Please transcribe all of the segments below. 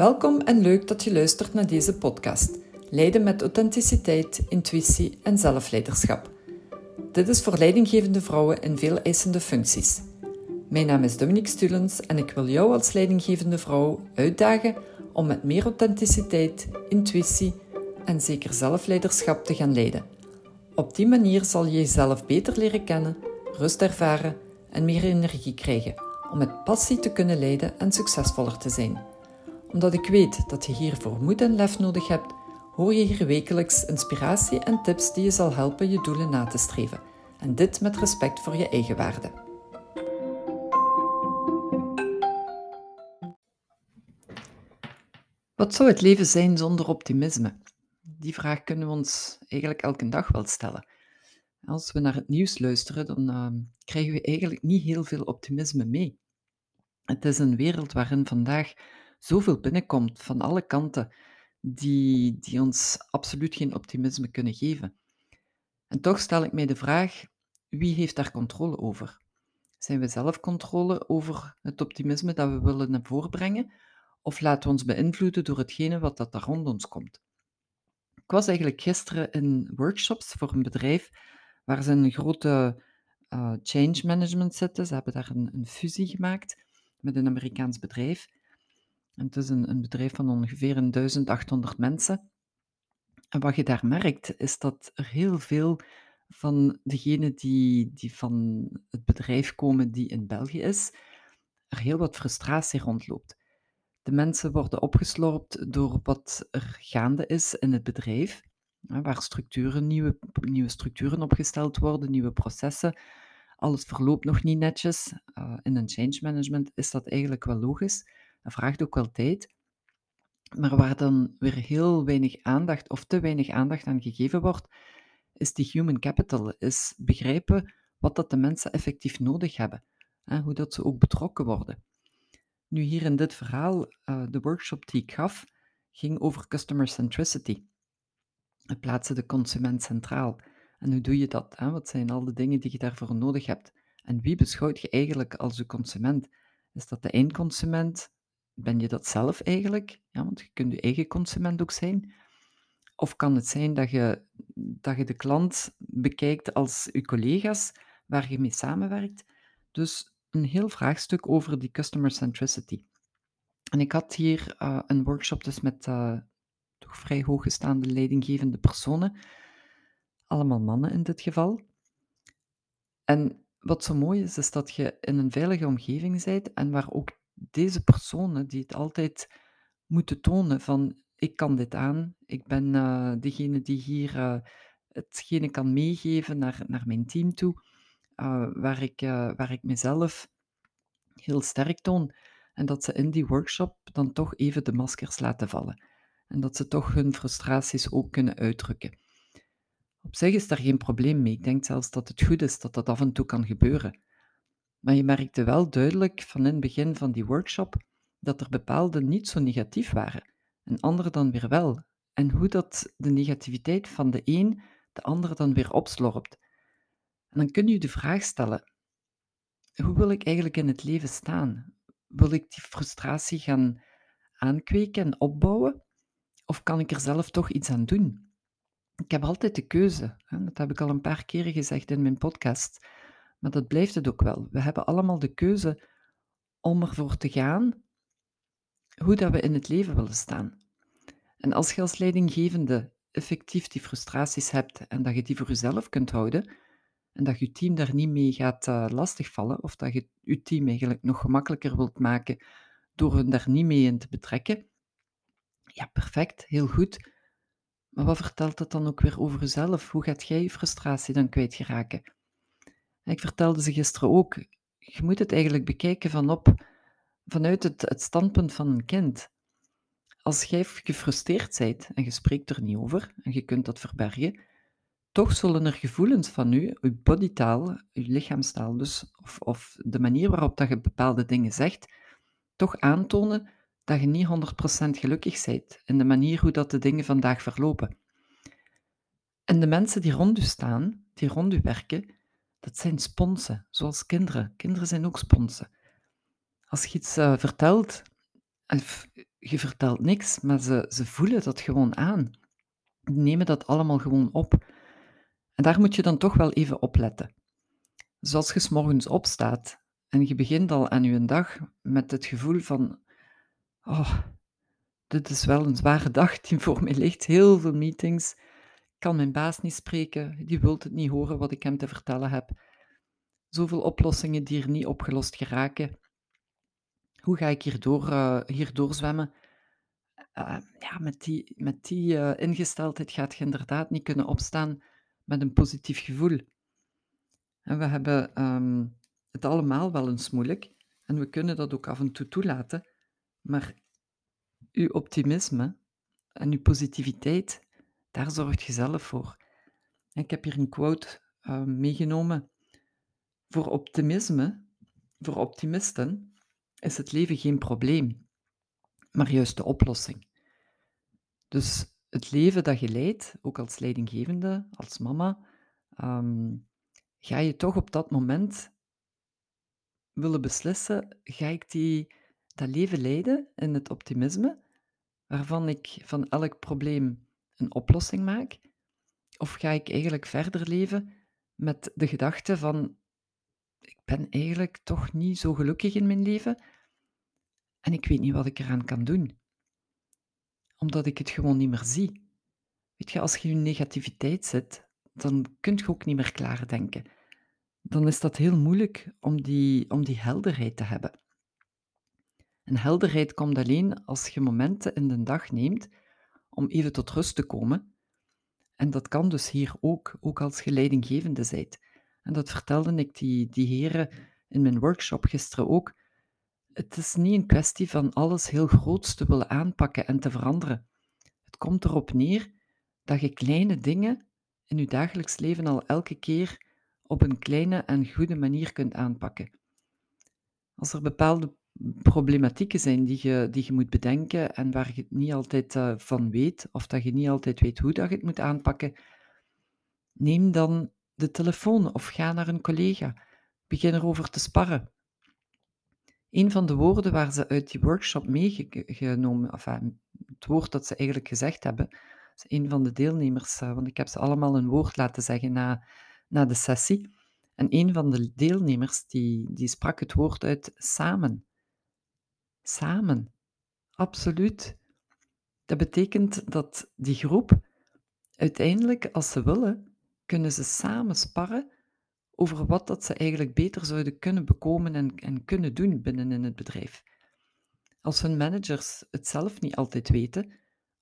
Welkom en leuk dat je luistert naar deze podcast. Leiden met authenticiteit, intuïtie en zelfleiderschap. Dit is voor leidinggevende vrouwen in veel eisende functies. Mijn naam is Dominique Stulens en ik wil jou als leidinggevende vrouw uitdagen om met meer authenticiteit, intuïtie en zeker zelfleiderschap te gaan leiden. Op die manier zal je jezelf beter leren kennen, rust ervaren en meer energie krijgen om met passie te kunnen leiden en succesvoller te zijn. Omdat ik weet dat je hiervoor moed en lef nodig hebt, hoor je hier wekelijks inspiratie en tips die je zal helpen je doelen na te streven. En dit met respect voor je eigen waarde. Wat zou het leven zijn zonder optimisme? Die vraag kunnen we ons eigenlijk elke dag wel stellen. Als we naar het nieuws luisteren, dan uh, krijgen we eigenlijk niet heel veel optimisme mee. Het is een wereld waarin vandaag zoveel binnenkomt van alle kanten, die, die ons absoluut geen optimisme kunnen geven. En toch stel ik mij de vraag: wie heeft daar controle over? Zijn we zelf controle over het optimisme dat we willen naar voren brengen? Of laten we ons beïnvloeden door hetgene wat dat daar rond ons komt? Ik was eigenlijk gisteren in workshops voor een bedrijf waar ze een grote uh, change management zitten. Ze hebben daar een, een, fusie gemaakt met een Amerikaans bedrijf. Het is een, een bedrijf van ongeveer 1800 mensen. En wat je daar merkt, is dat er heel veel van degenen die, die van het bedrijf komen die in België is, er heel wat frustratie rondloopt. De mensen worden opgeslorpt door wat er gaande is in het bedrijf, waar structuren, nieuwe, nieuwe structuren opgesteld worden, nieuwe processen. Alles verloopt nog niet netjes. Uh, in een change management is dat eigenlijk wel logisch. Dat vraagt ook wel tijd. Maar waar dan weer heel weinig aandacht of te weinig aandacht aan gegeven wordt, is die human capital, is begrijpen wat dat de mensen effectief nodig hebben. Hoe dat ze ook betrokken worden. Nu hier in dit verhaal, uh, de workshop die ik gaf, ging over customer centricity. We plaatsen de consument centraal. En hoe doe je dat? Hè? Wat zijn al de dingen die je daarvoor nodig hebt? En wie beschouwt je eigenlijk als je consument? Is dat de eindconsument? Ben je dat zelf eigenlijk? Ja, want je kunt je eigen consument ook zijn. Of kan het zijn dat je, dat je de klant bekijkt als je collega's waar je mee samenwerkt? Dus een heel vraagstuk over die customer centricity. En ik had hier uh, een workshop dus met uh, toch vrij hooggestaande leidinggevende personen, allemaal mannen in dit geval. En wat zo mooi is, is dat je in een veilige omgeving bent en waar ook deze personen die het altijd moeten tonen van ik kan dit aan, ik ben uh, degene die hier uh, hetgene kan meegeven naar, naar mijn team toe, uh, waar, ik, waar ik mezelf heel sterk toon. En dat ze in die workshop dan toch even de maskers laten vallen. En dat ze toch hun frustraties ook kunnen uitdrukken. Op zich is daar geen probleem mee. Ik denk zelfs dat het goed is dat dat af en toe kan gebeuren. Maar je merkte wel duidelijk van in het begin van die workshop dat er bepaalde niet zo negatief waren en andere dan weer wel. En hoe dat de negativiteit van de een de andere dan weer opslorpt. En dan kun je de vraag stellen: hoe wil ik eigenlijk in het leven staan? Wil ik die frustratie gaan aankweken en opbouwen? Of kan ik er zelf toch iets aan doen? Ik heb altijd de keuze. Dat heb ik al een paar keren gezegd in mijn podcast. Maar dat blijft het ook wel. We hebben allemaal de keuze om ervoor te gaan hoe dat we in het leven willen staan. En als je als leidinggevende effectief die frustraties hebt en dat je die voor jezelf kunt houden, en dat je team daar niet mee gaat uh, lastigvallen, of dat je je team eigenlijk nog gemakkelijker wilt maken door hen daar niet mee in te betrekken, ja, perfect, heel goed. Maar wat vertelt dat dan ook weer over jezelf? Hoe gaat jij je frustratie dan kwijtgeraken? Ik vertelde ze gisteren ook, je moet het eigenlijk bekijken vanop, vanuit het, het standpunt van een kind. Als jij gefrustreerd bent en je spreekt er niet over en je kunt dat verbergen, toch zullen er gevoelens van u, uw bodytaal, uw lichaamstaal dus, of, of de manier waarop dat je bepaalde dingen zegt, toch aantonen dat je niet 100% gelukkig bent in de manier hoe dat de dingen vandaag verlopen. En de mensen die rond u staan, die rond u werken, dat zijn sponsen, zoals kinderen. Kinderen zijn ook sponsen. Als je iets uh, vertelt, je vertelt niks, maar ze, ze voelen dat gewoon aan. Die nemen dat allemaal gewoon op. En daar moet je dan toch wel even op letten. Zoals je s morgens opstaat en je begint al aan je dag met het gevoel van: oh, dit is wel een zware dag die voor mij ligt. Heel veel meetings. Kan mijn baas niet spreken. Die wil het niet horen wat ik hem te vertellen heb. Zoveel oplossingen die er niet opgelost geraken. Hoe ga ik hierdoor, uh, hierdoor zwemmen? Uh, ja, met die, met die uh, ingesteldheid gaat je inderdaad niet kunnen opstaan met een positief gevoel. En we hebben um, het allemaal wel eens moeilijk en we kunnen dat ook af en toe toelaten, maar uw optimisme en uw positiviteit, daar zorgt je zelf voor. Ik heb hier een quote uh, meegenomen. Voor optimisme, voor optimisten, is het leven geen probleem, maar juist de oplossing. Dus het leven dat je leidt, ook als leidinggevende, als mama, um, ga je toch op dat moment willen beslissen, ga ik die, dat leven leiden in het optimisme, waarvan ik van elk probleem een oplossing maak? Of ga ik eigenlijk verder leven met de gedachte van, ik ben eigenlijk toch niet zo gelukkig in mijn leven en ik weet niet wat ik eraan kan doen, omdat ik het gewoon niet meer zie. Weet je, als je in negativiteit zit, dan kun je ook niet meer klaar denken. Dan is dat heel moeilijk om die, om die helderheid te hebben. En helderheid komt alleen als je momenten in de dag neemt om even tot rust te komen. En dat kan dus hier ook, ook als je leidinggevende bent. En dat vertelde ik die, die heren in mijn workshop gisteren ook. Het is niet een kwestie van alles heel groots te willen aanpakken en te veranderen. Het komt erop neer dat je kleine dingen in je dagelijks leven al elke keer op een kleine en goede manier kunt aanpakken. Als er bepaalde problematieken zijn die je, die je moet bedenken en waar je niet altijd uh, van weet, of dat je niet altijd weet hoe dat je het moet aanpakken, neem dan de telefoon of ga naar een collega. Begin erover te sparren. Een van de woorden waar ze uit die workshop meegenomen, of het woord dat ze eigenlijk gezegd hebben, is een van de deelnemers, uh, want ik heb ze allemaal een woord laten zeggen na, na de sessie. En een van de deelnemers die, die sprak het woord uit samen. Samen. Absoluut. Dat betekent dat die groep uiteindelijk, als ze willen, kunnen ze samen sparren over wat dat ze eigenlijk beter zouden kunnen bekomen en, en kunnen doen binnen in het bedrijf. Als hun managers het zelf niet altijd weten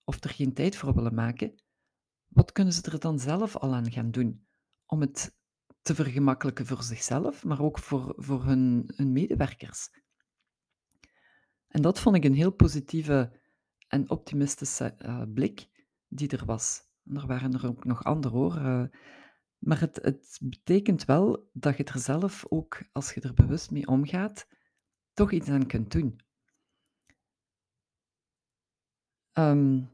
of er geen tijd voor willen maken, wat kunnen ze er dan zelf al aan gaan doen om het te vergemakkelijken voor zichzelf, maar ook voor, voor hun, hun medewerkers? En dat vond ik een heel positieve en optimistische uh, blik die er was. En er waren er ook nog andere hoor. Uh, maar het, het betekent wel dat je er zelf ook, als je er bewust mee omgaat, toch iets aan kunt doen. Um,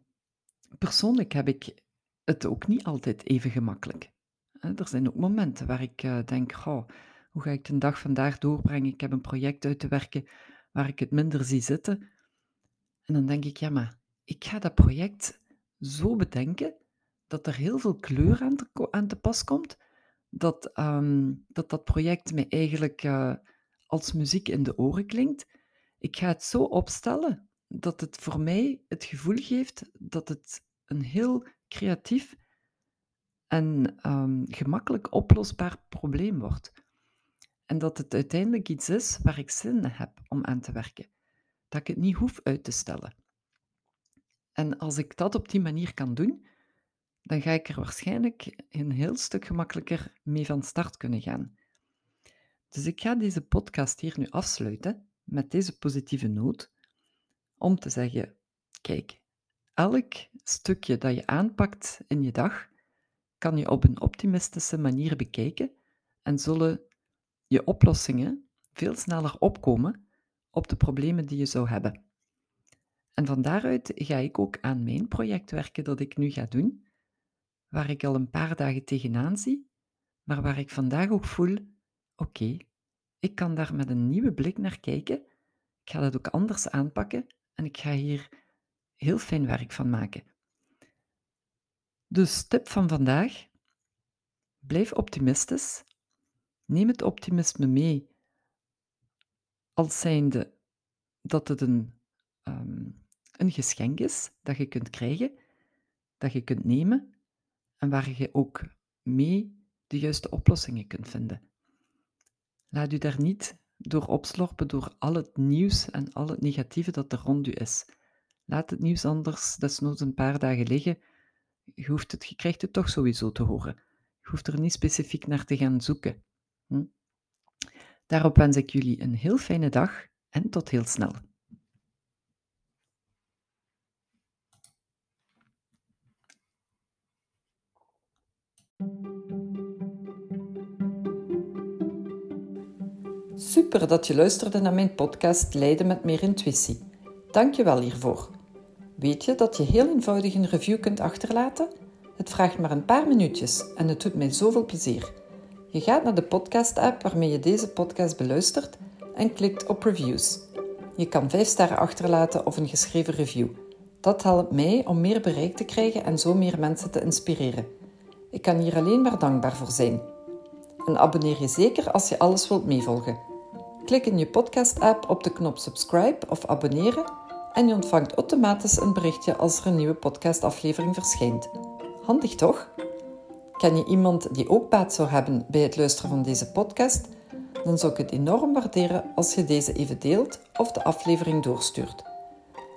persoonlijk heb ik het ook niet altijd even gemakkelijk. Er zijn ook momenten waar ik uh, denk, oh, hoe ga ik de dag vandaag doorbrengen? Ik heb een project uit te werken waar ik het minder zie zitten. En dan denk ik, ja, maar ik ga dat project zo bedenken dat er heel veel kleur aan te, aan te pas komt, dat, um, dat dat project mij eigenlijk uh, als muziek in de oren klinkt. Ik ga het zo opstellen dat het voor mij het gevoel geeft dat het een heel creatief en um, gemakkelijk oplosbaar probleem wordt. En dat het uiteindelijk iets is waar ik zin in heb om aan te werken. Dat ik het niet hoef uit te stellen. En als ik dat op die manier kan doen, dan ga ik er waarschijnlijk een heel stuk gemakkelijker mee van start kunnen gaan. Dus ik ga deze podcast hier nu afsluiten met deze positieve noot om te zeggen: kijk, elk stukje dat je aanpakt in je dag kan je op een optimistische manier bekijken en zullen je oplossingen veel sneller opkomen op de problemen die je zou hebben. En van daaruit ga ik ook aan mijn project werken dat ik nu ga doen, waar ik al een paar dagen tegenaan zie, maar waar ik vandaag ook voel: oké, ik kan daar met een nieuwe blik naar kijken. Ik ga dat ook anders aanpakken en ik ga hier heel fijn werk van maken. Dus tip van vandaag: blijf optimistisch. Neem het optimisme mee als zijnde dat het een, ehm, een geschenk is dat je kunt krijgen, dat je kunt nemen en waar je ook mee de juiste oplossingen kunt vinden. Laat u daar niet door opslorpen door al het nieuws en al het negatieve dat er rond u is. Laat het nieuws anders desnoods een paar dagen liggen. Je, hoeft het, je krijgt het toch sowieso te horen. Je hoeft er niet specifiek naar te gaan zoeken. Hm? Daarop wens ik jullie een heel fijne dag en tot heel snel. Super dat je luisterde naar mijn podcast Leiden met meer intuïtie. Dank je wel hiervoor. Weet je dat je heel eenvoudig een review kunt achterlaten? Het vraagt maar een paar minuutjes en het doet mij zoveel plezier. Je gaat naar de podcast-app waarmee je deze podcast beluistert en klikt op reviews. Je kan 5 sterren achterlaten of een geschreven review. Dat helpt mij om meer bereik te krijgen en zo meer mensen te inspireren. Ik kan hier alleen maar dankbaar voor zijn. En abonneer je zeker als je alles wilt meevolgen. Klik in je podcast-app op de knop subscribe of abonneren en je ontvangt automatisch een berichtje als er een nieuwe podcastaflevering verschijnt. Handig toch? Ken je iemand die ook baat zou hebben bij het luisteren van deze podcast? Dan zou ik het enorm waarderen als je deze even deelt of de aflevering doorstuurt.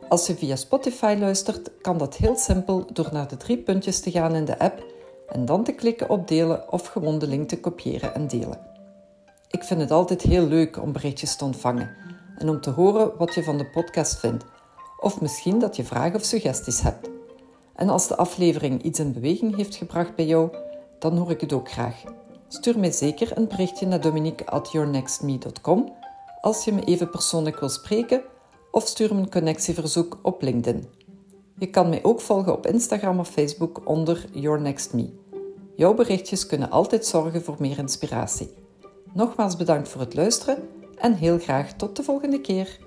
Als je via Spotify luistert, kan dat heel simpel door naar de drie puntjes te gaan in de app en dan te klikken op delen of gewoon de link te kopiëren en delen. Ik vind het altijd heel leuk om berichtjes te ontvangen en om te horen wat je van de podcast vindt, of misschien dat je vragen of suggesties hebt. En als de aflevering iets in beweging heeft gebracht bij jou, dan hoor ik het ook graag. Stuur mij zeker een berichtje naar dominique@yournextme.com als je me even persoonlijk wil spreken of stuur me een connectieverzoek op LinkedIn. Je kan mij ook volgen op Instagram of Facebook onder Your. Jouw berichtjes kunnen altijd zorgen voor meer inspiratie. Nogmaals bedankt voor het luisteren en heel graag tot de volgende keer.